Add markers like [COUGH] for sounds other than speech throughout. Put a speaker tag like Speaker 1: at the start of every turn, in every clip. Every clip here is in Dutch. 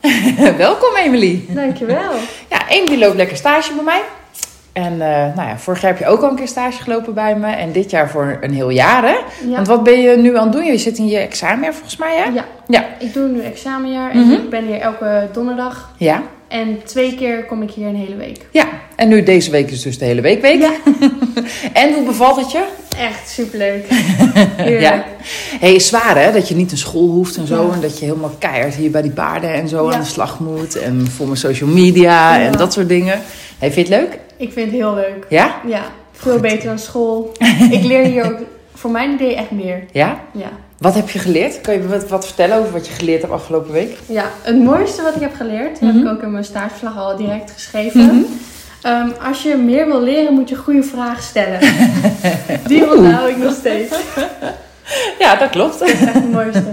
Speaker 1: [LAUGHS]
Speaker 2: welkom Emily.
Speaker 1: dankjewel.
Speaker 2: Ja, Emily loopt lekker stage bij mij. En eh, nou ja, vorig jaar heb je ook al een keer stage gelopen bij me. En dit jaar voor een heel jaar, hè?
Speaker 1: Ja.
Speaker 2: Want wat ben je nu aan het doen? Je zit in je examenjaar volgens mij, hè?
Speaker 1: Ja,
Speaker 2: Ja.
Speaker 1: ik doe nu examenjaar en
Speaker 2: Mhm.
Speaker 1: ik ben hier elke donderdag.
Speaker 2: Ja.
Speaker 1: En twee keer kom ik hier een hele week.
Speaker 2: Ja. En nu deze week is dus de hele weekweek.
Speaker 1: Ja. [LAUGHS]
Speaker 2: en hoe bevalt het je?
Speaker 1: Echt superleuk. [LAUGHS] Heerlijk.
Speaker 2: Ja. hey, zwaar hè? Dat je niet naar school hoeft en zo.
Speaker 1: Ja.
Speaker 2: En dat je helemaal keihard hier bij die paarden en zo
Speaker 1: Ja.
Speaker 2: aan de slag moet. En voor mijn social media
Speaker 1: Ja.
Speaker 2: en dat soort dingen. Hey, vind je het leuk?
Speaker 1: Ik vind het heel leuk.
Speaker 2: Ja?
Speaker 1: Ja, veel beter dan school. [LAUGHS] ik leer hier ook voor mijn idee echt meer.
Speaker 2: Ja?
Speaker 1: Ja.
Speaker 2: Wat heb je geleerd? Kan je wat, wat vertellen over wat je geleerd hebt afgelopen week?
Speaker 1: ja, het mooiste wat ik heb geleerd,
Speaker 2: Mhm.
Speaker 1: heb ik ook in mijn staartverslag al direct geschreven.
Speaker 2: Mhm.
Speaker 1: Ehm, als je meer wil leren, moet je goede vragen stellen. [LAUGHS] Die onthoud ik nog steeds.
Speaker 2: Ja, dat klopt.
Speaker 1: Dat is echt het mooiste. [LAUGHS]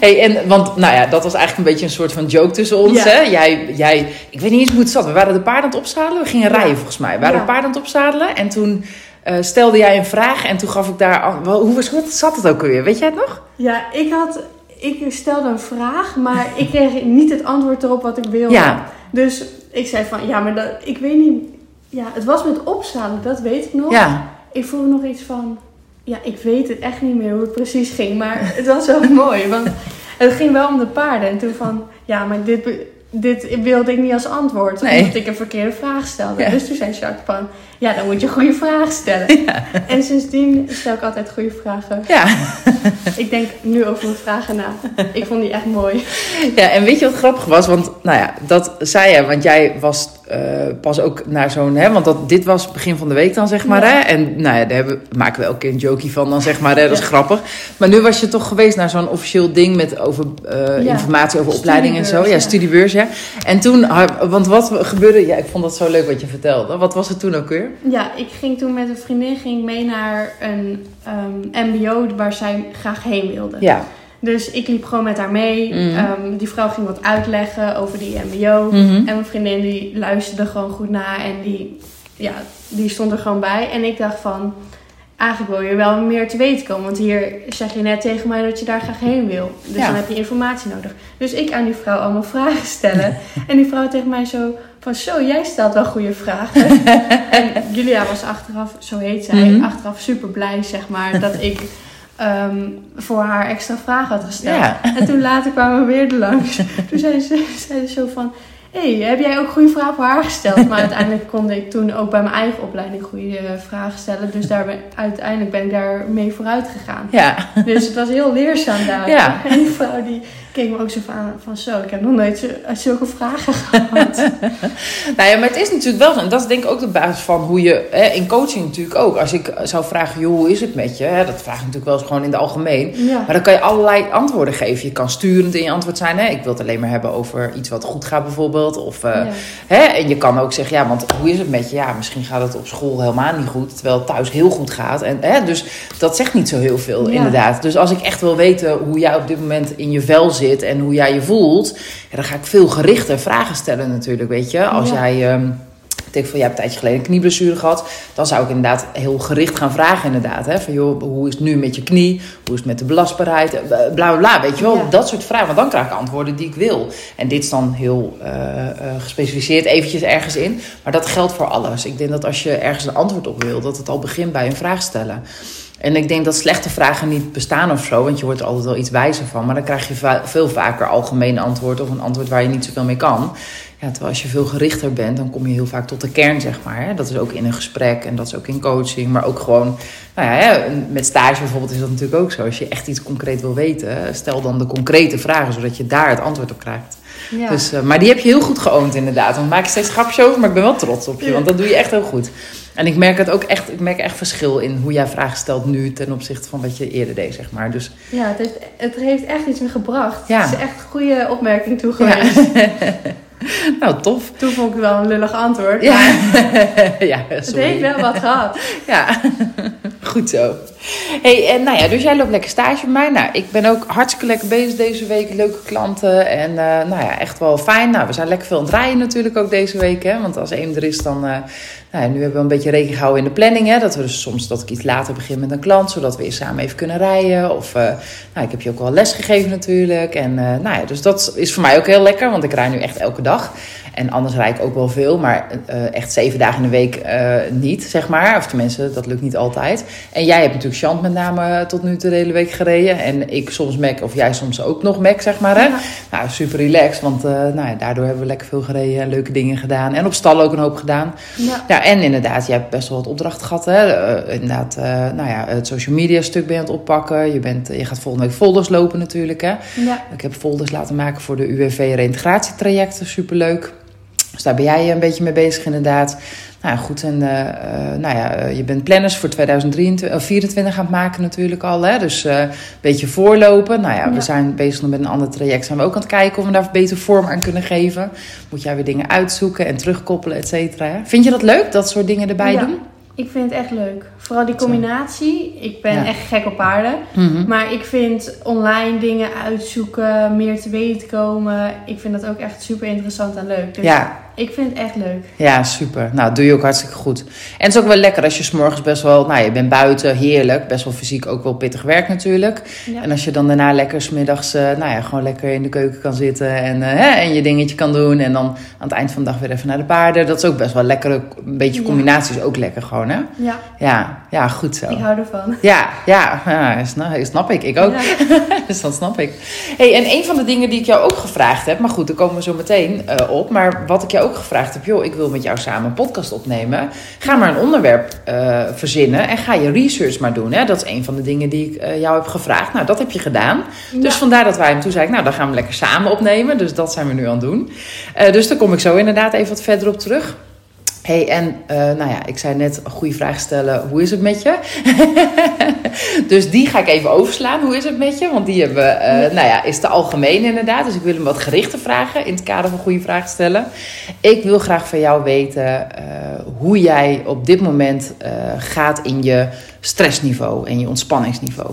Speaker 2: Hey, en, want nou ja, dat was eigenlijk een beetje een soort van joke tussen ons.
Speaker 1: Ja.
Speaker 2: Hè? Jij, jij, ik weet niet eens hoe het zat. We waren de paarden aan het opzadelen. We gingen rijden volgens mij. We waren
Speaker 1: Ja.
Speaker 2: de paarden aan het opzadelen. En toen eh, stelde jij een vraag. En toen gaf ik daar... Hoe was hoe zat het ook alweer? Weet jij het nog?
Speaker 1: Ja, ik had. Ik stelde een vraag, maar ik kreeg niet het antwoord erop wat ik wilde.
Speaker 2: Ja.
Speaker 1: Dus ik zei van, ja, maar dat, ik weet niet. Ja, het was met opstaan, dat weet ik nog.
Speaker 2: Ja.
Speaker 1: Ik voelde nog iets van, ja, ik weet het echt niet meer hoe het precies ging, maar [LAUGHS] het was wel [LAUGHS] mooi, want het ging wel om de paarden. En toen van, ja, maar dit, dit wilde ik niet als antwoord,
Speaker 2: Nee.
Speaker 1: omdat ik een verkeerde vraag stelde.
Speaker 2: Ja.
Speaker 1: Dus toen zei Jacques van, ja, dan moet je goede vragen stellen. [LAUGHS] En sindsdien stel ik altijd goede vragen.
Speaker 2: Ja. [LAUGHS]
Speaker 1: Ik denk nu over mijn vragen na. Ik vond die echt mooi. [LAUGHS]
Speaker 2: ja, en weet je wat grappig was? Want nou ja, dat zei je. Want jij was eh, pas ook naar zo'n... Hè, want dat, dit was begin van de week dan, zeg maar.
Speaker 1: Ja.
Speaker 2: Hè? En nou ja, daar hebben, maken we elke keer een jokie van dan, zeg maar. Hè? Dat is
Speaker 1: Ja.
Speaker 2: grappig. Maar nu was je toch geweest naar zo'n officieel ding met over eh, informatie over opleiding en zo. Ja, studiebeurs, ja. En toen, want wat gebeurde... Ja, ik vond dat zo leuk wat je vertelde. Wat was het toen ook weer?
Speaker 1: Ja, ik ging toen met een vriendin ging mee naar een ehm, mbo waar zij graag heen wilde.
Speaker 2: Ja.
Speaker 1: Dus ik liep gewoon met haar mee.
Speaker 2: Mhm.
Speaker 1: Ehm, die vrouw ging wat uitleggen over die mbo.
Speaker 2: Mhm.
Speaker 1: En mijn vriendin die luisterde gewoon goed na en die, ja, die stond er gewoon bij. En ik dacht van, eigenlijk wil je wel meer te weten komen. Want hier zeg je net tegen mij dat je daar graag heen wil. Dus
Speaker 2: Ja.
Speaker 1: dan heb je informatie nodig. Dus ik aan die vrouw allemaal [LAUGHS] vragen stellen. [LAUGHS] en die vrouw tegen mij zo van, zo, jij stelt wel goede vragen. [LAUGHS] en Julia was achteraf, zo heet zij,
Speaker 2: Mhm.
Speaker 1: achteraf super blij, zeg maar, dat ik... ehm, voor haar extra vragen had gesteld.
Speaker 2: Ja.
Speaker 1: En toen later kwamen we weer er langs. [LAUGHS] Toen zei ze, zei ze zo van... Hé, hey, heb jij ook goede vragen voor haar gesteld? Maar [LAUGHS] uiteindelijk kon ik toen ook bij mijn eigen opleiding goede eh, vragen stellen. Dus daar ben, uiteindelijk ben ik daar mee vooruit gegaan.
Speaker 2: Ja.
Speaker 1: Dus het was heel leerzaam daar.
Speaker 2: Ja.
Speaker 1: En die vrouw die keek me ook zo van, van zo, ik heb nog nooit zulke vragen [LAUGHS] gehad. [LAUGHS]
Speaker 2: Nou ja, maar het is natuurlijk wel zo. En dat is denk ik ook de basis van hoe je... Hè, in coaching natuurlijk ook. Als ik zou vragen, joh, hoe is het met je? Hè, dat vraag ik natuurlijk wel eens gewoon in het algemeen.
Speaker 1: Ja.
Speaker 2: Maar dan kan je allerlei antwoorden geven. Je kan sturend in je antwoord zijn. Hè? Ik wil het alleen maar hebben over iets wat goed gaat bijvoorbeeld. Of, eh,
Speaker 1: Ja.
Speaker 2: hè? En je kan ook zeggen, ja, want hoe is het met je? Ja, misschien gaat het op school helemaal niet goed. Terwijl het thuis heel goed gaat. En, hè? Dus dat zegt niet zo heel veel,
Speaker 1: Ja.
Speaker 2: inderdaad. Dus als ik echt wil weten hoe jij op dit moment in je vel zit... en hoe jij je voelt... Ja, dan ga ik veel gerichter vragen stellen natuurlijk, weet je. Als
Speaker 1: Ja.
Speaker 2: jij... ik denk van, jij hebt een tijdje geleden een knieblessure gehad. Dan zou ik inderdaad heel gericht gaan vragen inderdaad. Hè? Van, joh, hoe is het nu met je knie? Hoe is het met de belastbaarheid? Eh, Bla, bla, bla, weet je wel?
Speaker 1: Ja.
Speaker 2: Dat soort vragen. Want dan krijg ik antwoorden die ik wil. En dit is dan heel eh, eh, gespecificeerd eventjes ergens in. Maar dat geldt voor alles. Ik denk dat als je ergens een antwoord op wil... dat het al begint bij een vraag stellen. En ik denk dat slechte vragen niet bestaan of zo, want je wordt er altijd wel iets wijzer van. Maar dan krijg je va- veel vaker algemeen antwoord of een antwoord waar je niet zoveel mee kan. Ja, terwijl als je veel gerichter bent, dan kom je heel vaak tot de kern, zeg maar. Dat is ook in een gesprek en dat is ook in coaching, maar ook gewoon... Nou ja, met stage bijvoorbeeld is dat natuurlijk ook zo. Als je echt iets concreet wil weten, stel dan de concrete vragen, zodat je daar het antwoord op krijgt.
Speaker 1: Ja.
Speaker 2: Dus, eh, maar die heb je heel goed geoond inderdaad. Want ik maak steeds grapjes over, maar ik ben wel trots op je. Want dat doe je echt heel goed. En ik merk het ook echt, ik merk echt verschil in hoe jij vragen stelt nu ten opzichte van wat je eerder deed, zeg maar. Dus
Speaker 1: ja, het heeft, het heeft echt iets me gebracht.
Speaker 2: Ja.
Speaker 1: Het is echt een goede opmerking toe
Speaker 2: ja. [LAUGHS] [LAUGHS] nou, tof.
Speaker 1: Toen vond ik het wel een lullig antwoord.
Speaker 2: Ja, [LAUGHS] ja
Speaker 1: het
Speaker 2: sorry.
Speaker 1: heeft wel wat gehad. [LAUGHS]
Speaker 2: Ja, goed zo. Hey, en nou ja, dus jij loopt lekker stage bij mij. Nou, ik ben ook hartstikke lekker bezig deze week. Leuke klanten en eh, nou ja, echt wel fijn. Nou, we zijn lekker veel aan het rijden natuurlijk ook deze week. Hè? Want als één er is, dan... eh, nou nu hebben we een beetje rekening gehouden in de planning. Hè? Dat we dus soms dat ik iets later begin met een klant. Zodat we eens samen even kunnen rijden. Of, eh, nou, ik heb je ook wel les gegeven natuurlijk. En eh, nou ja, dus dat is voor mij ook heel lekker. Want ik rij nu echt elke dag. En anders rijd ik ook wel veel, maar eh, echt zeven dagen in de week niet, zeg maar. Of tenminste, dat lukt niet altijd. En jij hebt natuurlijk Chant met name tot nu toe de hele week gereden. En ik soms Mac, of jij soms ook nog Mac, zeg maar. Hè?
Speaker 1: Ja.
Speaker 2: Nou, super relaxed, want nou ja, daardoor hebben we lekker veel gereden en leuke dingen gedaan. En op stal ook een hoop gedaan.
Speaker 1: Ja.
Speaker 2: En inderdaad, je hebt best wel wat opdrachten gehad. Hè? Eh, inderdaad, eh, nou ja, het social media stuk ben je aan het oppakken. Je, bent, je gaat volgende week folders lopen natuurlijk, hè.
Speaker 1: Ja.
Speaker 2: Ik heb folders laten maken voor de UWV reintegratietrajecten. Superleuk. Dus daar ben jij een beetje mee bezig inderdaad. Nou ja, goed. En eh, eh, nou ja, eh, je bent planners voor 2023, of 24 aan het maken natuurlijk al. Hè? Dus een beetje voorlopen. Nou ja, we zijn bezig met een ander traject. Zijn we ook aan het kijken of we daar beter vorm aan kunnen geven. Moet jij weer dingen uitzoeken en terugkoppelen, et cetera. hè? Vind je dat leuk, dat soort dingen erbij
Speaker 1: Ja.
Speaker 2: doen?
Speaker 1: Ik vind het echt leuk. Vooral die combinatie. Ik ben
Speaker 2: Ja.
Speaker 1: echt gek op paarden.
Speaker 2: Mhm.
Speaker 1: Maar ik vind online dingen uitzoeken, meer te weten komen. Ik vind dat ook echt super interessant en leuk. Dus
Speaker 2: Ja,
Speaker 1: ik vind het echt leuk.
Speaker 2: Ja, super. Nou, doe je ook hartstikke goed. En het is ook wel lekker als je s'morgens best wel... Nou, je bent buiten, heerlijk. Best wel fysiek ook wel pittig werk natuurlijk.
Speaker 1: Ja.
Speaker 2: En als je dan daarna lekker smiddags... eh nou ja, gewoon lekker in de keuken kan zitten en, eh, hè, en je dingetje kan doen. En dan aan het eind van de dag weer even naar de paarden. Dat is ook best wel lekker. Een beetje
Speaker 1: Ja.
Speaker 2: combinatie is ook lekker gewoon, hè?
Speaker 1: Ja,
Speaker 2: Ja, ja goed zo.
Speaker 1: ik hou ervan.
Speaker 2: Ja, ja, ja snap, snap ik. Ik ook.
Speaker 1: Ja. [LAUGHS]
Speaker 2: dus dat snap ik. Hey, en een van de dingen die ik jou ook gevraagd heb, maar goed, daar komen we zo meteen eh, op. Maar wat ik jou ook gevraagd heb, joh, ik wil met jou samen een podcast opnemen. Ga maar een onderwerp eh, verzinnen en ga je research maar doen. Hè? Dat is een van de dingen die ik eh, jou heb gevraagd. Nou, dat heb je gedaan. Dus vandaar dat wij hem toen zei ik, nou, dan gaan we lekker samen opnemen. Dus dat zijn we nu aan het doen. Eh, dus daar kom ik zo inderdaad even wat verder op terug. Hey, en eh, nou ja, ik zei net een goede vraag stellen. Hoe is het met je? [LAUGHS] dus die ga ik even overslaan. Hoe is het met je? Want die hebben, eh, nou ja, is te algemeen inderdaad. Dus ik wil hem wat gerichte vragen in het kader van goede vragen stellen. Ik wil graag van jou weten eh, hoe jij op dit moment gaat in je stressniveau en je ontspanningsniveau.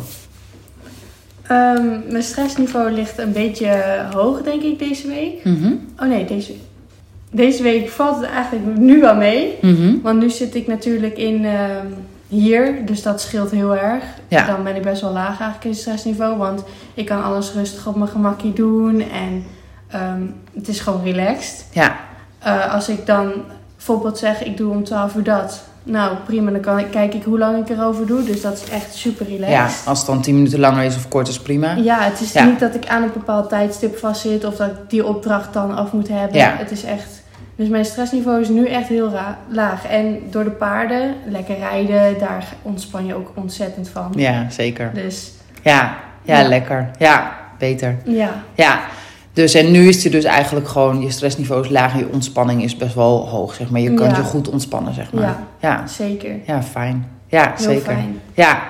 Speaker 1: Ehm, mijn stressniveau ligt een beetje hoog, denk ik, deze week.
Speaker 2: Mhm.
Speaker 1: Oh nee, deze, deze week valt het eigenlijk nu wel mee.
Speaker 2: Mhm.
Speaker 1: Want nu zit ik natuurlijk in ehm, hier, dus dat scheelt heel erg.
Speaker 2: Ja.
Speaker 1: Dan ben ik best wel laag eigenlijk in het stressniveau. Want ik kan alles rustig op mijn gemakje doen. En ehm, het is gewoon relaxed.
Speaker 2: Ja,
Speaker 1: Eh, als ik dan bijvoorbeeld zeg, ik doe om 12 uur dat. Nou, prima, dan kan ik, kijk ik hoe lang ik erover doe. Dus dat is echt super relaxed.
Speaker 2: ja, als het dan 10 minuten langer is of kort is prima.
Speaker 1: Ja, het is
Speaker 2: Ja.
Speaker 1: niet dat ik aan een bepaald tijdstip vastzit of dat ik die opdracht dan af moet hebben.
Speaker 2: Ja.
Speaker 1: Het is echt. Dus mijn stressniveau is nu echt heel laag. En door de paarden, lekker rijden, daar ontspan je ook ontzettend van.
Speaker 2: Ja, zeker.
Speaker 1: Dus
Speaker 2: Ja, ja,
Speaker 1: Ja.
Speaker 2: lekker. Ja, beter.
Speaker 1: ja,
Speaker 2: Ja, dus en nu is het dus eigenlijk gewoon, je stressniveau is laag en je ontspanning is best wel hoog, zeg maar. Je kan
Speaker 1: Ja.
Speaker 2: je goed ontspannen, zeg maar.
Speaker 1: Ja.
Speaker 2: ja,
Speaker 1: zeker.
Speaker 2: ja, fijn. Ja,
Speaker 1: Heel
Speaker 2: zeker.
Speaker 1: fijn.
Speaker 2: Ja.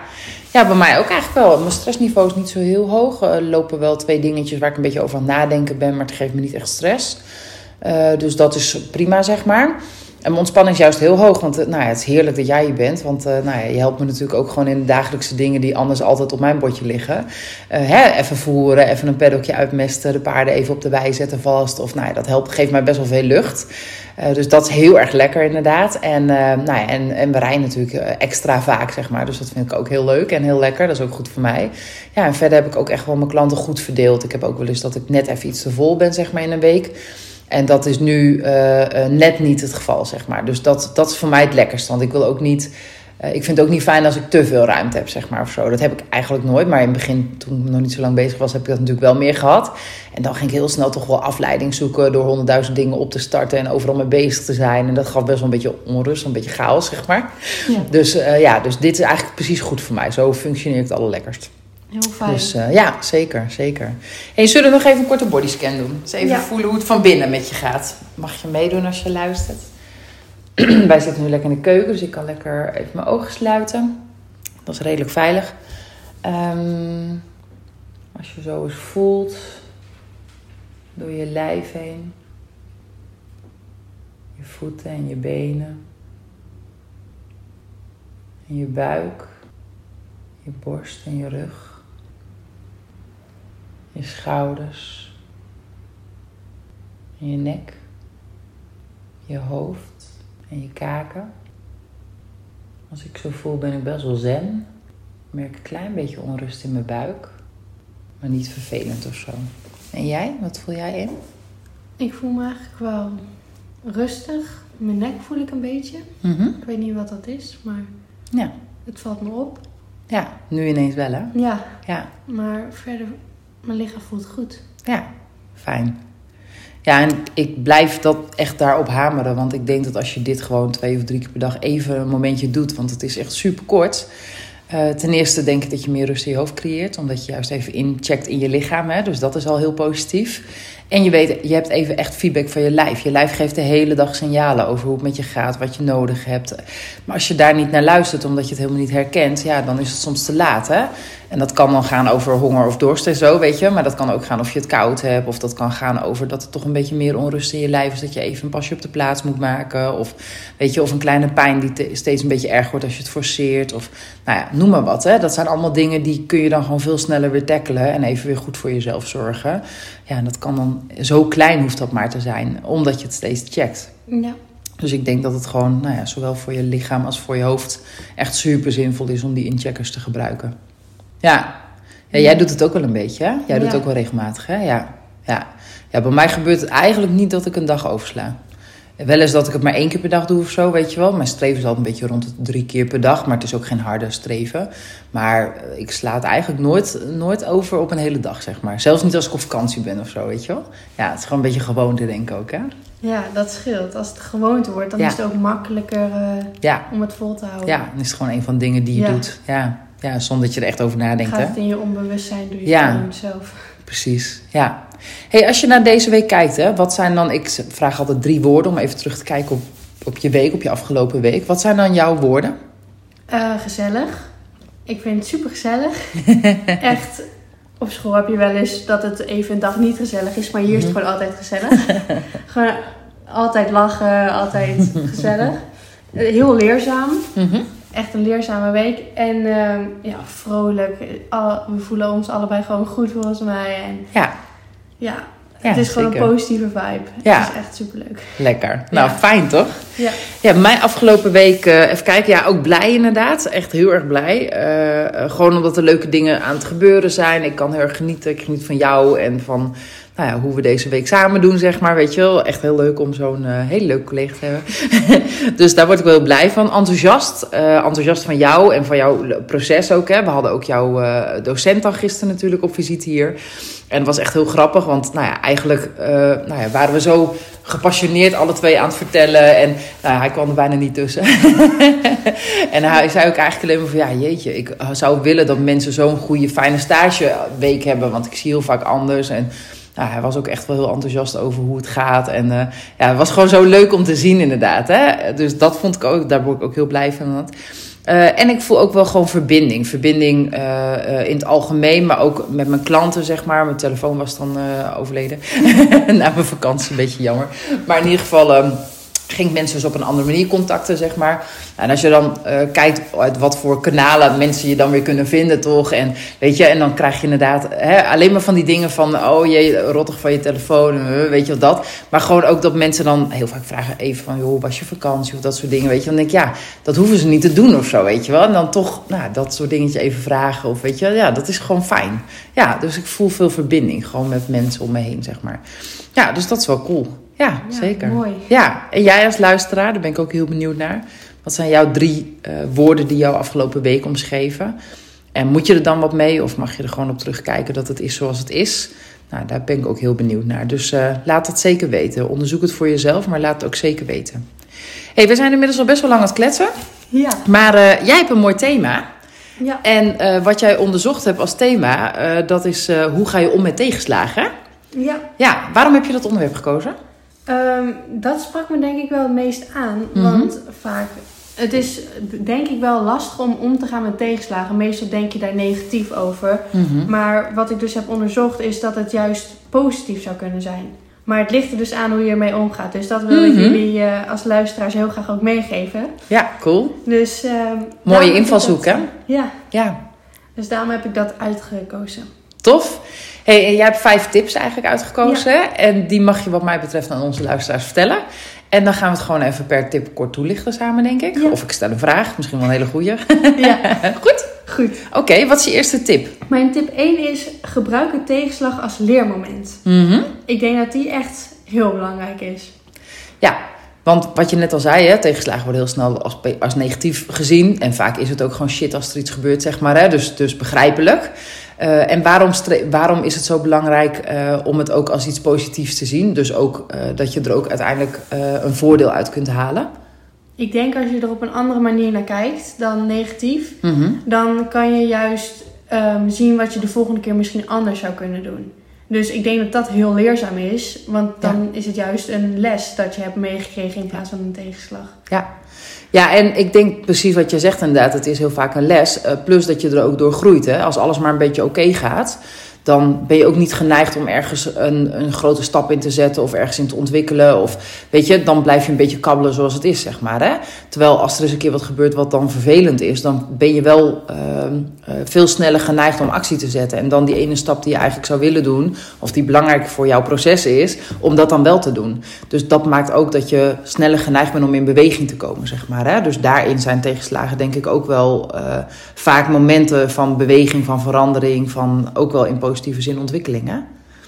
Speaker 2: ja, bij mij ook eigenlijk wel. Mijn stressniveau is niet zo heel hoog. Er lopen wel twee dingetjes waar ik een beetje over aan het nadenken ben, maar het geeft me niet echt stress. Eh, dus dat is prima, zeg maar. En mijn ontspanning is juist heel hoog, want eh, nou ja, het is heerlijk dat jij hier bent. Want eh, nou ja, je helpt me natuurlijk ook gewoon in de dagelijkse dingen die anders altijd op mijn bordje liggen. Hè, even voeren, even een paddockje uitmesten, de paarden even op de wei zetten vast. Of nou ja, dat helpt, geeft mij best wel veel lucht. Dus dat is heel erg lekker inderdaad. En, nou ja, en, en we rijden natuurlijk extra vaak, zeg maar. Dus dat vind ik ook heel leuk en heel lekker. Dat is ook goed voor mij. Ja, en verder heb ik ook echt wel mijn klanten goed verdeeld. Ik heb ook wel eens dat ik net even iets te vol ben, zeg maar, in een week. En dat is nu eh, eh, net niet het geval, zeg maar. Dus dat, dat is voor mij het lekkerst. Want ik wil ook niet... eh, ik vind het ook niet fijn als ik te veel ruimte heb, zeg maar, of zo. Dat heb ik eigenlijk nooit. Maar in het begin, toen ik nog niet zo lang bezig was, heb ik dat natuurlijk wel meer gehad. En dan ging ik heel snel toch wel afleiding zoeken... door honderdduizend dingen op te starten en overal mee bezig te zijn. En dat gaf best wel een beetje onrust, een beetje chaos, zeg maar.
Speaker 1: Ja.
Speaker 2: Dus ja, dus dit is eigenlijk precies goed voor mij. Zo functioneer ik het allerlekkerst.
Speaker 1: Heel fijn.
Speaker 2: Dus eh, ja, zeker, zeker. Hey, zullen we nog even een korte bodyscan doen? Dus even
Speaker 1: Ja.
Speaker 2: voelen hoe het van binnen met je gaat. Mag je meedoen als je luistert? [CLEARS THROAT] Wij zitten nu lekker in de keuken, dus ik kan lekker even mijn ogen sluiten. Dat is redelijk veilig. Ehm, als je zo eens voelt, door je lijf heen. Je voeten en je benen. En je buik. Je borst en je rug. Je schouders. En je nek. Je hoofd en je kaken. Als ik zo voel ben ik best wel zen. Ik merk een klein beetje onrust in mijn buik. Maar niet vervelend of zo. En jij? Wat voel jij in?
Speaker 1: Ik voel me eigenlijk wel rustig. Mijn nek voel ik een beetje.
Speaker 2: Mhm.
Speaker 1: Ik weet niet wat dat is, maar
Speaker 2: Ja.
Speaker 1: het valt me op.
Speaker 2: Ja, nu ineens wel hè?
Speaker 1: Ja,
Speaker 2: Ja.
Speaker 1: maar verder, mijn lichaam voelt goed.
Speaker 2: Ja, fijn. Ja, en ik blijf dat echt daarop hameren. Want ik denk dat als je dit gewoon twee of drie keer per dag even een momentje doet, want het is echt super kort. Eh, ten eerste denk ik dat je meer rust in je hoofd creëert, omdat je juist even incheckt in je lichaam. Hè? Dus dat is al heel positief. En je weet, je hebt even echt feedback van je lijf. Je lijf geeft de hele dag signalen over hoe het met je gaat, wat je nodig hebt. Maar als je daar niet naar luistert, omdat je het helemaal niet herkent, ja, dan is het soms te laat. Hè? En dat kan dan gaan over honger of dorst en zo, weet je. Maar dat kan ook gaan of je het koud hebt. Of dat kan gaan over dat er toch een beetje meer onrust in je lijf is. Dat je even een pasje op de plaats moet maken. Of, weet je, of een kleine pijn die te- steeds een beetje erg wordt als je het forceert. Of, nou ja, noem maar wat. Hè. Dat zijn allemaal dingen die kun je dan gewoon veel sneller weer tackelen. En even weer goed voor jezelf zorgen. Ja, en dat kan dan, zo klein hoeft dat maar te zijn. Omdat je het steeds checkt.
Speaker 1: Ja,
Speaker 2: Dus ik denk dat het gewoon, nou ja, zowel voor je lichaam als voor je hoofd echt super zinvol is om die incheckers te gebruiken. Ja. ja jij doet het ook wel een beetje, hè? Jij doet het ook wel regelmatig, hè? Ja. ja. Ja, bij mij gebeurt het eigenlijk niet dat ik een dag oversla. Wel eens dat ik het maar één keer per dag doe of zo, weet je wel. Mijn streven is altijd een beetje rond de drie keer per dag. Maar het is ook geen harde streven. Maar eh, ik sla het eigenlijk nooit, nooit over op een hele dag, zeg maar. Zelfs niet als ik op vakantie ben of zo, weet je wel. Ja, het is gewoon een beetje gewoonte, denk ik ook, hè?
Speaker 1: ja, dat scheelt. Als het gewoonte wordt, dan
Speaker 2: Ja.
Speaker 1: is het ook makkelijker eh,
Speaker 2: Ja,
Speaker 1: om het vol te houden.
Speaker 2: Ja, dan is het gewoon een van de dingen die je
Speaker 1: Ja.
Speaker 2: doet. Ja. ja, zonder dat je er echt over nadenkt.
Speaker 1: Gaat
Speaker 2: Hè?
Speaker 1: het in je onbewustzijn, doe je
Speaker 2: Ja.
Speaker 1: het gewoon zelf.
Speaker 2: Precies, ja. Hey, als je naar deze week kijkt, hè, wat zijn dan... Ik vraag altijd drie woorden om even terug te kijken op, op je week, op je afgelopen week. Wat zijn dan jouw woorden?
Speaker 1: Eh, gezellig. Ik vind het super gezellig. [LAUGHS] Echt. Op school heb je wel eens dat het even een dag niet gezellig is, maar hier is het gewoon altijd gezellig. [LAUGHS] gewoon altijd lachen, altijd gezellig. [LAUGHS] Eh, Heel leerzaam. Echt een leerzame week. En ehm, ja, vrolijk. Al- we voelen ons allebei gewoon goed volgens mij. En
Speaker 2: Ja,
Speaker 1: ja,
Speaker 2: Ja,
Speaker 1: het is gewoon
Speaker 2: zeker.
Speaker 1: een positieve vibe.
Speaker 2: Ja.
Speaker 1: Het is echt superleuk.
Speaker 2: lekker. Nou,
Speaker 1: Ja.
Speaker 2: fijn toch?
Speaker 1: Ja.
Speaker 2: Ja, mijn afgelopen week, eh, even kijken, ja, ook blij inderdaad. Echt heel erg blij. Eh, eh, gewoon omdat er leuke dingen aan het gebeuren zijn. Ik kan heel erg genieten. Ik geniet van jou en van nou ja, hoe we deze week samen doen, zeg maar. Weet je wel, echt heel leuk om zo'n eh hele leuke collega te hebben. [LAUGHS] dus daar word ik wel heel blij van. Enthousiast. eh, enthousiast van jou en van jouw proces ook. Hè. We hadden ook jouw eh, docent dan gisteren natuurlijk op visite hier. En het was echt heel grappig, want nou ja, eigenlijk nou ja, waren we zo gepassioneerd alle twee aan het vertellen. En nou, hij kwam er bijna niet tussen. [LAUGHS] en hij zei ook eigenlijk alleen maar van, ja jeetje, ik zou willen dat mensen zo'n goede, fijne stageweek hebben. Want ik zie heel vaak anders en... Nou, hij was ook echt wel heel enthousiast over hoe het gaat. En eh, ja, het was gewoon zo leuk om te zien, inderdaad. Hè? Dus dat vond ik ook, daar word ik ook heel blij van. Eh, en ik voel ook wel gewoon verbinding. Verbinding eh, in het algemeen, maar ook met mijn klanten, zeg maar. Mijn telefoon was dan overleden. [LAUGHS] Na mijn vakantie, een beetje jammer. Maar in ieder geval. Ging mensen dus op een andere manier contacten, zeg maar. En als je dan eh, kijkt uit wat voor kanalen mensen je dan weer kunnen vinden, toch? En weet je, en dan krijg je inderdaad hè, alleen maar van die dingen van, oh jee, rottig van je telefoon, eh, weet je wat dat. Maar gewoon ook dat mensen dan heel vaak vragen even van, joh, was je vakantie of dat soort dingen, weet je. Dan denk ik, ja, dat hoeven ze niet te doen of zo, weet je wel. En dan toch, nou, dat soort dingetje even vragen of weet je, ja, dat is gewoon fijn. Ja, dus ik voel veel verbinding gewoon met mensen om me heen, zeg maar. Ja, dus dat is wel cool. Ja,
Speaker 1: Ja,
Speaker 2: zeker.
Speaker 1: mooi.
Speaker 2: Ja, en jij als luisteraar, daar ben ik ook heel benieuwd naar. Wat zijn jouw drie eh, woorden die jou afgelopen week omschreven? En moet je er dan wat mee of mag je er gewoon op terugkijken dat het is zoals het is? Nou, daar ben ik ook heel benieuwd naar. Dus eh, laat dat zeker weten. Onderzoek het voor jezelf, maar laat het ook zeker weten. hey, we zijn inmiddels al best wel lang aan het kletsen.
Speaker 1: Ja.
Speaker 2: Maar eh, jij hebt een mooi thema.
Speaker 1: Ja.
Speaker 2: En wat jij onderzocht hebt als thema, dat is hoe ga je om met tegenslagen?
Speaker 1: Ja.
Speaker 2: Ja, waarom heb je dat onderwerp gekozen?
Speaker 1: Ehm, dat sprak me denk ik wel het meest aan.
Speaker 2: Mhm.
Speaker 1: Want vaak, het is denk ik wel lastig om om te gaan met tegenslagen. Meestal denk je daar negatief over. Maar wat ik dus heb onderzocht is dat het juist positief zou kunnen zijn. Maar het ligt er dus aan hoe je ermee omgaat. Dus dat wil ik
Speaker 2: Mhm.
Speaker 1: jullie eh, als luisteraars heel graag ook meegeven.
Speaker 2: Ja, cool.
Speaker 1: Dus, ehm,
Speaker 2: Mooie invalshoek, hè?
Speaker 1: Ja,
Speaker 2: Ja,
Speaker 1: dus daarom heb ik dat uitgekozen.
Speaker 2: tof. Hey, en jij hebt vijf tips eigenlijk uitgekozen. En die mag je wat mij betreft aan onze luisteraars vertellen. En dan gaan we het gewoon even per tip kort toelichten samen, denk ik.
Speaker 1: Ja.
Speaker 2: Of ik stel een vraag, misschien wel een hele goeie. [LAUGHS]
Speaker 1: ja, [LAUGHS]
Speaker 2: Goed.
Speaker 1: goed.
Speaker 2: Oké, wat is je eerste tip?
Speaker 1: Mijn tip 1 is gebruik een tegenslag als leermoment.
Speaker 2: Mhm.
Speaker 1: Ik denk dat die echt heel belangrijk is.
Speaker 2: Ja, want wat je net al zei, hè, tegenslagen worden heel snel als, als negatief gezien. En vaak is het ook gewoon shit als er iets gebeurt, zeg maar. Hè? Dus, dus begrijpelijk. Eh, en waarom, waarom is het zo belangrijk eh, om het ook als iets positiefs te zien? Dus ook eh, dat je er ook uiteindelijk een voordeel uit kunt halen.
Speaker 1: Ik denk als je er op een andere manier naar kijkt dan negatief,
Speaker 2: Mhm.
Speaker 1: dan kan je juist ehm, zien wat je de volgende keer misschien anders zou kunnen doen. Dus ik denk dat dat heel leerzaam is, want dan is het juist een les dat je hebt meegekregen in plaats van een tegenslag.
Speaker 2: Ja. Ja, en ik denk precies wat je zegt inderdaad. Het is heel vaak een les. eh, plus dat je er ook door groeit. Hè? Als alles maar een beetje oké gaat, dan ben je ook niet geneigd om ergens een, een grote stap in te zetten of ergens in te ontwikkelen. Of weet je, dan blijf je een beetje kabbelen zoals het is, zeg maar. Hè? Terwijl als er eens een keer wat gebeurt wat dan vervelend is, dan ben je wel ehm, eh, veel sneller geneigd om actie te zetten. En dan die ene stap die je eigenlijk zou willen doen, of die belangrijk voor jouw proces is, om dat dan wel te doen. Dus dat maakt ook dat je sneller geneigd bent om in beweging te komen, zeg maar. Hè? Dus daarin zijn tegenslagen denk ik ook wel eh, vaak momenten van beweging, van verandering, van ook wel in positieve zin ontwikkeling. Hè?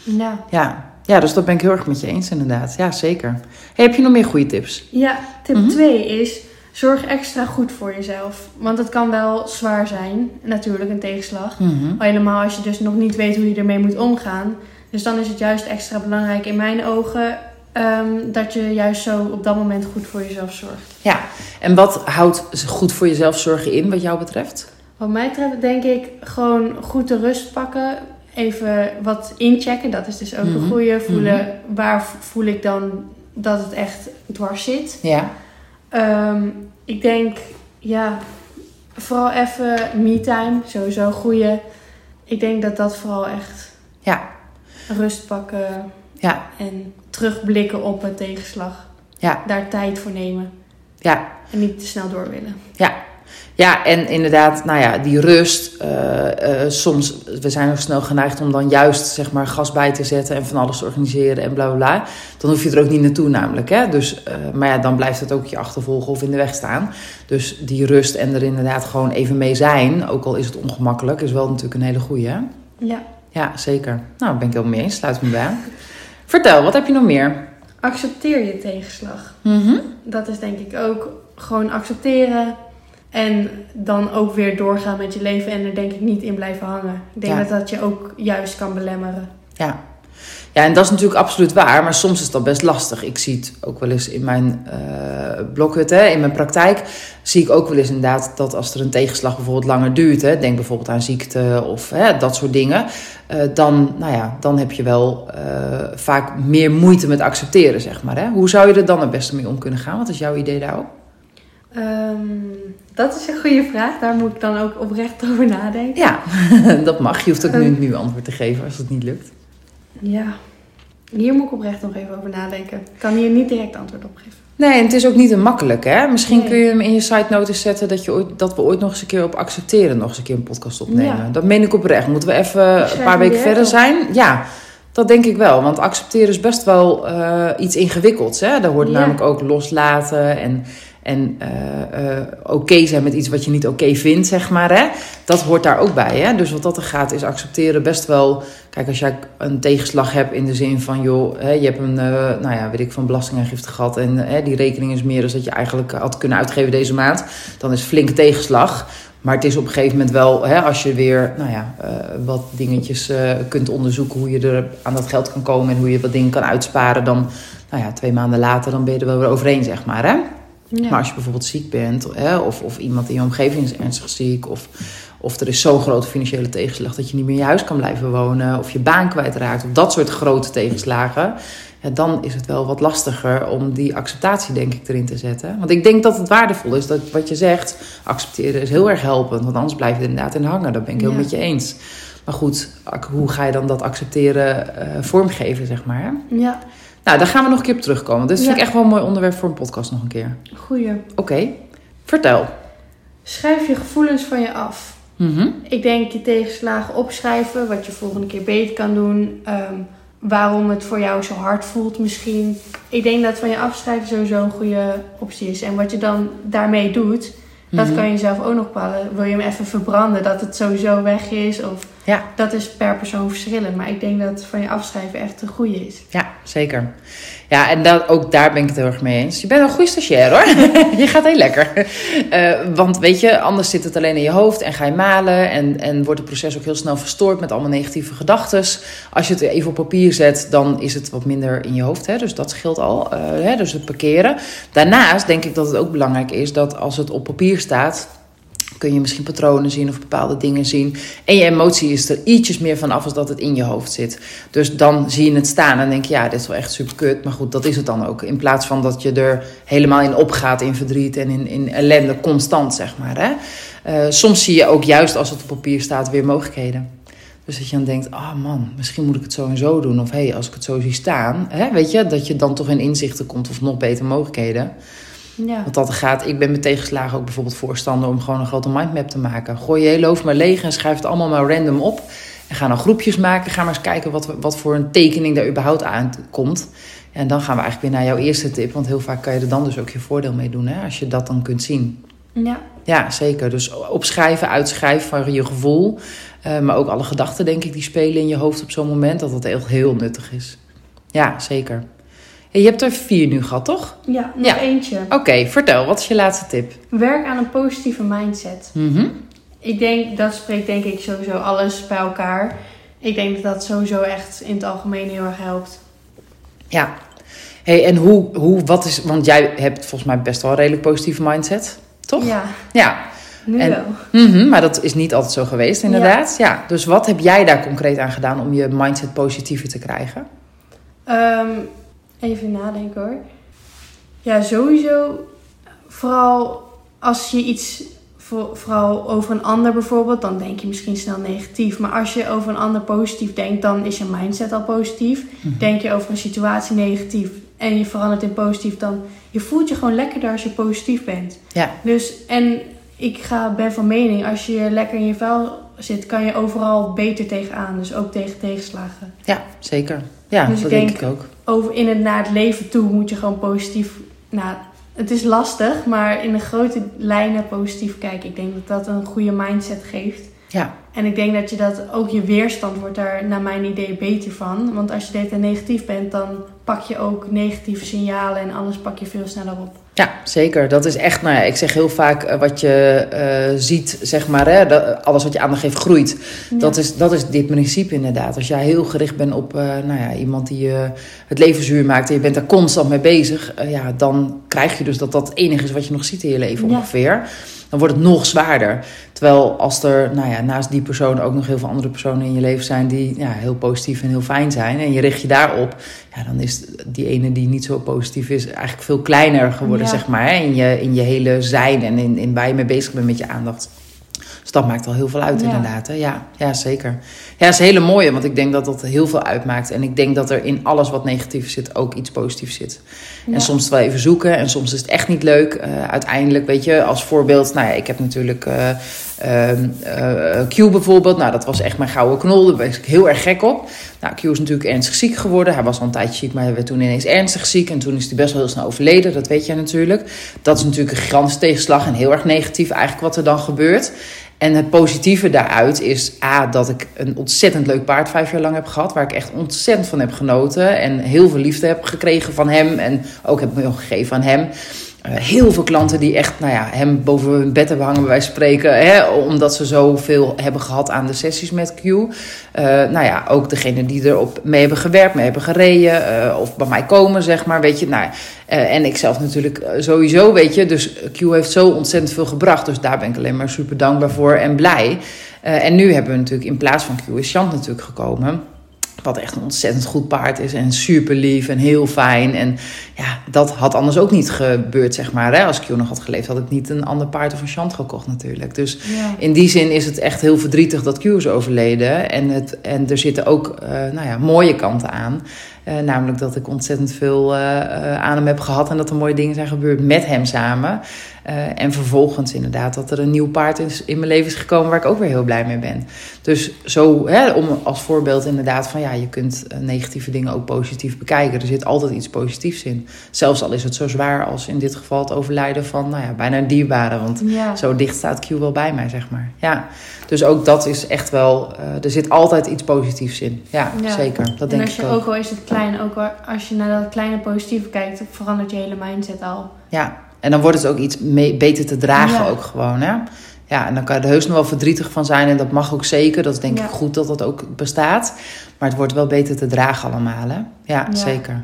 Speaker 1: Ja.
Speaker 2: Ja. ja, dus dat ben ik heel erg met je eens inderdaad. Ja, zeker. Hey, heb je nog meer goede tips?
Speaker 1: Ja, tip
Speaker 2: Mhm.
Speaker 1: 2 is zorg extra goed voor jezelf. Want het kan wel zwaar zijn, natuurlijk een tegenslag. Al helemaal als je dus nog niet weet hoe je ermee moet omgaan. Dus dan is het juist extra belangrijk in mijn ogen ehm, dat je juist zo op dat moment goed voor jezelf zorgt.
Speaker 2: Ja, en wat houdt goed voor jezelf zorgen in wat jou betreft?
Speaker 1: Wat mij betreft denk ik gewoon goed de rust pakken. Even wat inchecken, dat is dus ook
Speaker 2: Mhm.
Speaker 1: een goede. Voelen waar voel ik dan dat het echt dwars zit.
Speaker 2: Ja,
Speaker 1: Ehm, ik denk, ja, vooral even me-time, sowieso goede. Ik denk dat dat vooral echt
Speaker 2: ja,
Speaker 1: rust pakken
Speaker 2: ja,
Speaker 1: en terugblikken op een tegenslag.
Speaker 2: ja,
Speaker 1: Daar tijd voor nemen
Speaker 2: ja.
Speaker 1: en niet te snel door willen.
Speaker 2: Ja. Ja, en inderdaad, nou ja, die rust. eh, eh, soms, we zijn ook snel geneigd om dan juist zeg maar gas bij te zetten en van alles te organiseren en bla bla bla. Dan hoef je er ook niet naartoe namelijk. Hè? Dus, eh, maar ja, dan blijft het ook je achtervolgen of in de weg staan. Dus die rust en er inderdaad gewoon even mee zijn, ook al is het ongemakkelijk, is wel natuurlijk een hele goeie. Hè?
Speaker 1: Ja.
Speaker 2: Ja, zeker. Nou, daar ben ik helemaal mee eens. Sluit me bij aan. Vertel, wat heb je nog meer?
Speaker 1: Accepteer je tegenslag.
Speaker 2: Mhm.
Speaker 1: Dat is denk ik ook gewoon accepteren. En dan ook weer doorgaan met je leven en er denk ik niet in blijven hangen. Ik denk
Speaker 2: Ja.
Speaker 1: dat dat je ook juist kan belemmeren.
Speaker 2: Ja. ja, en dat is natuurlijk absoluut waar, maar soms is dat best lastig. Ik zie het ook wel eens in mijn eh blokhut, hè, in mijn praktijk, zie ik ook wel eens inderdaad dat als er een tegenslag bijvoorbeeld langer duurt, hè, denk bijvoorbeeld aan ziekte of hè, dat soort dingen, eh, dan, nou ja, dan heb je wel eh, vaak meer moeite met accepteren, zeg maar. Hè. Hoe zou je er dan het beste mee om kunnen gaan? Wat is jouw idee daarop?
Speaker 1: Ehm, dat is een goede vraag. Daar moet ik dan ook oprecht [LAUGHS] over nadenken.
Speaker 2: Ja, [LAUGHS] dat mag. Je hoeft ook nu,
Speaker 1: Ehm.
Speaker 2: nu antwoord te geven als het niet lukt.
Speaker 1: Ja, hier moet ik oprecht nog even over nadenken. Ik kan hier niet direct antwoord op geven.
Speaker 2: Nee, en het is ook niet een makkelijk, hè? Misschien
Speaker 1: Nee.
Speaker 2: kun je hem in je side notice zetten dat, je ooit, dat we ooit nog eens een keer op accepteren nog eens een keer een podcast opnemen.
Speaker 1: Ja.
Speaker 2: Dat meen ik oprecht. Moeten we even een paar weken verder
Speaker 1: op.
Speaker 2: zijn? Ja, dat denk ik wel. Want accepteren is best wel eh, iets ingewikkelds, hè? Daar hoort
Speaker 1: Ja.
Speaker 2: namelijk ook loslaten en, en eh, eh, oké zijn met iets wat je niet oké vindt, zeg maar, hè? Dat hoort daar ook bij, hè? Dus wat dat er gaat is accepteren best wel... Kijk, als jij een tegenslag hebt in de zin van, joh, hè, je hebt een, eh, nou ja, weet ik, van belastingaangifte gehad en hè, die rekening is meer dan dat je eigenlijk had kunnen uitgeven deze maand, dan is flinke tegenslag. Maar het is op een gegeven moment wel, hè, als je weer, nou ja, wat dingetjes kunt onderzoeken hoe je er aan dat geld kan komen en hoe je wat dingen kan uitsparen, dan, nou ja, twee maanden later, dan ben je er wel weer overheen, zeg maar, hè?
Speaker 1: Ja.
Speaker 2: Maar als je bijvoorbeeld ziek bent, hè, of, of iemand in je omgeving is ernstig ziek, of, Of er is zo'n grote financiële tegenslag dat je niet meer in je huis kan blijven wonen. Of je baan kwijtraakt. Of dat soort grote tegenslagen. Ja, dan is het wel wat lastiger om die acceptatie, denk ik, erin te zetten. Want ik denk dat het waardevol is dat wat je zegt, accepteren is heel erg helpend. Want anders blijf je er inderdaad in hangen. Dat ben ik heel
Speaker 1: Ja.
Speaker 2: met je eens. Maar goed, hoe ga je dan dat accepteren eh, vormgeven, zeg maar?
Speaker 1: Ja,
Speaker 2: Nou, daar gaan we nog een keer op terugkomen. Dit vind
Speaker 1: Ja.
Speaker 2: ik echt wel een mooi onderwerp voor een podcast nog een keer.
Speaker 1: goeie.
Speaker 2: Oké, vertel.
Speaker 1: Schrijf je gevoelens van je af.
Speaker 2: Mhm.
Speaker 1: Ik denk je tegenslagen opschrijven, wat je volgende keer beter kan doen. ehm, waarom het voor jou zo hard voelt misschien. Ik denk dat van je afschrijven sowieso een goede optie is. En wat je dan daarmee doet, dat
Speaker 2: Mhm.
Speaker 1: kan je zelf ook nog bepalen. Wil je hem even verbranden, dat het sowieso weg is? Of
Speaker 2: Ja.
Speaker 1: dat is per persoon verschillend. Maar ik denk dat van je afschrijven echt een goede is.
Speaker 2: Ja, zeker. Ja, en dat, ook daar ben ik het heel erg mee eens. Je bent een goede stagiair hoor. [LAUGHS] je gaat heel lekker. Eh, want weet je, anders zit het alleen in je hoofd en ga je malen. En, en wordt het proces ook heel snel verstoord met allemaal negatieve gedachten. Als je het even op papier zet, dan is het wat minder in je hoofd. Hè? Dus dat scheelt al. eh, hè? Dus het parkeren. Daarnaast denk ik dat het ook belangrijk is dat als het op papier staat kun je misschien patronen zien of bepaalde dingen zien. En je emotie is er ietsjes meer van af als dat het in je hoofd zit. Dus dan zie je het staan en denk je, ja, dit is wel echt super kut. Maar goed, dat is het dan ook. In plaats van dat je er helemaal in opgaat, in verdriet en in, in ellende, constant, zeg maar. Hè? Eh, soms zie je ook juist als het op papier staat weer mogelijkheden. Dus dat je dan denkt, ah man, misschien moet ik het zo en zo doen. Of hé, hey, als ik het zo zie staan, hè, weet je, dat je dan toch in inzichten komt of nog beter mogelijkheden.
Speaker 1: Ja,
Speaker 2: Want dat gaat, ik ben met tegenslagen ook bijvoorbeeld voorstander om gewoon een grote mindmap te maken. Gooi je hele hoofd maar leeg en schrijf het allemaal maar random op. En ga dan groepjes maken. Ga maar eens kijken wat, wat voor een tekening daar überhaupt aankomt. En dan gaan we eigenlijk weer naar jouw eerste tip. Want heel vaak kan je er dan dus ook je voordeel mee doen, hè, als je dat dan kunt zien.
Speaker 1: ja.
Speaker 2: Ja, zeker. Dus opschrijven, uitschrijven van je gevoel. Eh, maar ook alle gedachten, denk ik, die spelen in je hoofd op zo'n moment. Dat dat heel nuttig is. Ja, zeker. Je hebt er vier nu gehad, toch?
Speaker 1: ja nog
Speaker 2: Ja.
Speaker 1: eentje.
Speaker 2: Oké, vertel. Wat is je laatste tip?
Speaker 1: Werk aan een positieve mindset.
Speaker 2: Mhm.
Speaker 1: Ik denk, dat spreekt denk ik sowieso alles bij elkaar. Ik denk dat dat sowieso echt in het algemeen heel erg helpt.
Speaker 2: Ja. Hey, en hoe, hoe, wat is, want jij hebt volgens mij best wel een redelijk positieve mindset, toch?
Speaker 1: Ja,
Speaker 2: Ja.
Speaker 1: nu
Speaker 2: En-
Speaker 1: wel.
Speaker 2: Mhm, maar dat is niet altijd zo geweest, inderdaad. Ja. Dus wat heb jij daar concreet aan gedaan om je mindset positiever te krijgen?
Speaker 1: Ehm, even nadenken hoor. Ja, sowieso. Vooral als je iets, voor- vooral over een ander bijvoorbeeld, dan denk je misschien snel negatief. Maar als je over een ander positief denkt, dan is je mindset al positief.
Speaker 2: Mhm.
Speaker 1: Denk je over een situatie negatief en je verandert in positief, dan je voelt je gewoon lekkerder als je positief bent.
Speaker 2: Ja.
Speaker 1: Dus, en ik ga, ben van mening, als je lekker in je vel zit, kan je overal beter tegenaan. Dus ook tegen tegenslagen.
Speaker 2: Ja, zeker. Ja,
Speaker 1: Dus
Speaker 2: dat
Speaker 1: ik
Speaker 2: denk,
Speaker 1: denk-
Speaker 2: ik ook.
Speaker 1: Over in het naar het leven toe moet je gewoon positief. Nou, het is lastig, maar in de grote lijnen positief kijken. Ik denk dat dat een goede mindset geeft.
Speaker 2: Ja,
Speaker 1: En ik denk dat je dat ook je weerstand wordt daar naar mijn idee beter van. Want als je de hele tijd negatief bent, dan pak je ook negatieve signalen en alles pak je veel sneller op.
Speaker 2: ja, zeker. Dat is echt, nou ja, ik zeg heel vaak eh, wat je eh, ziet, zeg maar, hè, dat, alles wat je aandacht geeft groeit. Dat, is, dat is dit principe inderdaad. Als jij heel gericht bent op eh, nou ja, iemand die je het leven zuur maakt en je bent daar constant mee bezig, eh, ja, dan krijg je dus dat dat enige is wat je nog ziet in je leven
Speaker 1: Ja.
Speaker 2: ongeveer. Dan wordt het nog zwaarder. Terwijl als er nou ja, naast die persoon ook nog heel veel andere personen in je leven zijn die ja, heel positief en heel fijn zijn en je richt je daarop, ja, dan is die ene die niet zo positief is eigenlijk veel kleiner geworden,
Speaker 1: Ja.
Speaker 2: zeg maar, hè, in, je, in je hele zijn en in, in waar je mee bezig bent met je aandacht. Dat maakt al heel veel uit,
Speaker 1: Ja.
Speaker 2: inderdaad. Hè? Ja, ja, zeker. Ja, dat is een hele mooie, want ik denk dat dat heel veel uitmaakt. En ik denk dat er in alles wat negatief zit ook iets positiefs zit.
Speaker 1: Ja.
Speaker 2: En soms wel even zoeken en soms is het echt niet leuk. Eh, uiteindelijk, weet je, als voorbeeld, nou ja, ik heb natuurlijk eh ehm, eh, Q bijvoorbeeld. Nou, dat was echt mijn gouden knol. Daar was ik heel erg gek op. Nou, Q is natuurlijk ernstig ziek geworden. Hij was al een tijdje ziek, maar hij werd toen ineens ernstig ziek. En toen is hij best wel heel snel overleden, dat weet jij natuurlijk. Dat is natuurlijk een gigantische tegenslag en heel erg negatief eigenlijk wat er dan gebeurt. En het positieve daaruit is A, dat ik een ontzettend leuk paard vijf jaar lang heb gehad. Waar ik echt ontzettend van heb genoten. En heel veel liefde heb gekregen van hem. En ook heb me gegeven aan hem. Eh, heel veel klanten die echt nou ja, hem boven hun bed hebben hangen, bij spreken. Hè, omdat ze zoveel hebben gehad aan de sessies met Q. Uh, nou ja, ook degene die erop mee hebben gewerkt, mee hebben gereden. Uh, of bij mij komen, zeg maar. Weet je, nou, uh, en ik zelf natuurlijk sowieso, weet je. Dus Q heeft zo ontzettend veel gebracht. Dus daar ben ik alleen maar super dankbaar voor en blij. en nu hebben we natuurlijk in plaats van Q is Chant natuurlijk gekomen. Wat echt een ontzettend goed paard is en super lief en heel fijn. En ja, dat had anders ook niet gebeurd, zeg maar. Hè? Als Q nog had geleefd, had ik niet een ander paard of een chant gekocht natuurlijk. Dus ja. in die zin is het echt heel verdrietig dat Q is overleden. En, het, en er zitten ook uh, nou ja, mooie kanten aan. Uh, namelijk dat ik ontzettend veel uh, aan hem heb gehad en dat er mooie dingen zijn gebeurd met hem samen. Uh, en vervolgens inderdaad dat er een nieuw paard is, in mijn leven is gekomen waar ik ook weer heel blij mee ben. Dus zo, hè, om als voorbeeld inderdaad van ja, je kunt negatieve dingen ook positief bekijken. Er zit altijd iets positiefs in. Zelfs al is het zo zwaar als in dit geval het overlijden van nou ja, bijna een dierbare. Want ja. zo dicht staat Q wel bij mij, zeg maar. Ja. Dus ook dat is echt wel, er zit altijd iets positiefs in. Ja, ja. zeker. Dat
Speaker 1: en
Speaker 2: denk
Speaker 1: als je
Speaker 2: ik
Speaker 1: ook. ook al is het klein, ook al als je naar dat kleine positieve kijkt, verandert je hele mindset al.
Speaker 2: Ja, en dan wordt het ook iets mee, beter te dragen ja. ook gewoon, hè? Ja, en dan kan je er heus nog wel verdrietig van zijn. En dat mag ook zeker. Dat is denk ja. ik goed dat dat ook bestaat. Maar het wordt wel beter te dragen allemaal, hè? Ja, zeker.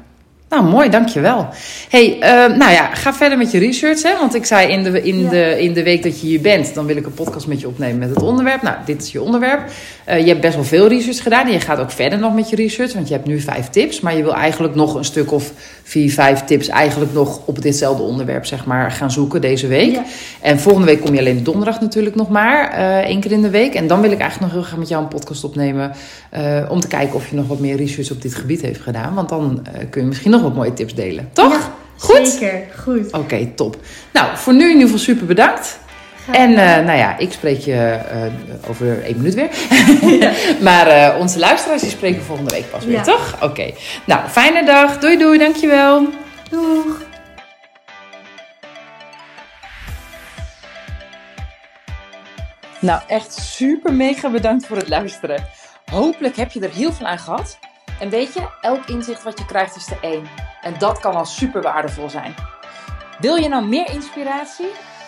Speaker 2: Nou, mooi, dankjewel. hey, uh, nou ja, ga verder met je research. Hè? Want ik zei in de, in, ja. de, in de week dat je hier bent, dan wil ik een podcast met je opnemen met het onderwerp. Nou, dit is je onderwerp. Uh, je hebt best wel veel research gedaan. En je gaat ook verder nog met je research, want je hebt nu vijf tips. Maar je wil eigenlijk nog een stuk of vier, vijf tips eigenlijk nog op ditzelfde onderwerp, zeg maar, gaan zoeken deze week. Ja. En volgende week kom je alleen donderdag natuurlijk nog maar, uh, één keer in de week. En dan wil ik eigenlijk nog heel graag met jou een podcast opnemen, om te kijken of je nog wat meer research op dit gebied heeft gedaan. Want dan kun je misschien nog wat mooie tips delen. Toch?
Speaker 1: Ja, goed? Zeker, goed.
Speaker 2: Oké, okay, top. Nou, voor nu in ieder geval super bedankt. En uh, nou ja, ik spreek je uh, over één minuut weer. [LAUGHS] ja. [LAUGHS] maar uh, onze luisteraars die spreken volgende week pas weer, ja. toch? Oké. Okay. Nou, fijne dag. Doei doei, dankjewel.
Speaker 1: Doeg.
Speaker 3: Nou, echt super mega bedankt voor het luisteren. Hopelijk heb je er heel veel aan gehad. En weet je, elk inzicht wat je krijgt is er één. En dat kan al super waardevol zijn. Wil je nou meer inspiratie?